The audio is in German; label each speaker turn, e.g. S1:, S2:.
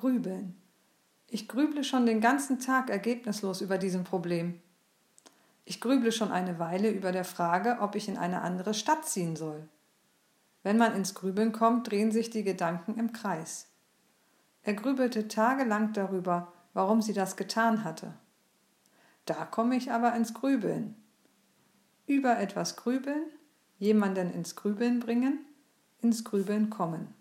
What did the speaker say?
S1: Grübeln. Ich grüble schon den ganzen Tag ergebnislos über diesem Problem. Ich grüble schon eine Weile über der Frage, ob ich in eine andere Stadt ziehen soll. Wenn man ins Grübeln kommt, drehen sich die Gedanken im Kreis. Er grübelte tagelang darüber, warum sie das getan hatte. Da komme ich aber ins Grübeln. Über etwas grübeln, jemanden ins Grübeln bringen, ins Grübeln kommen.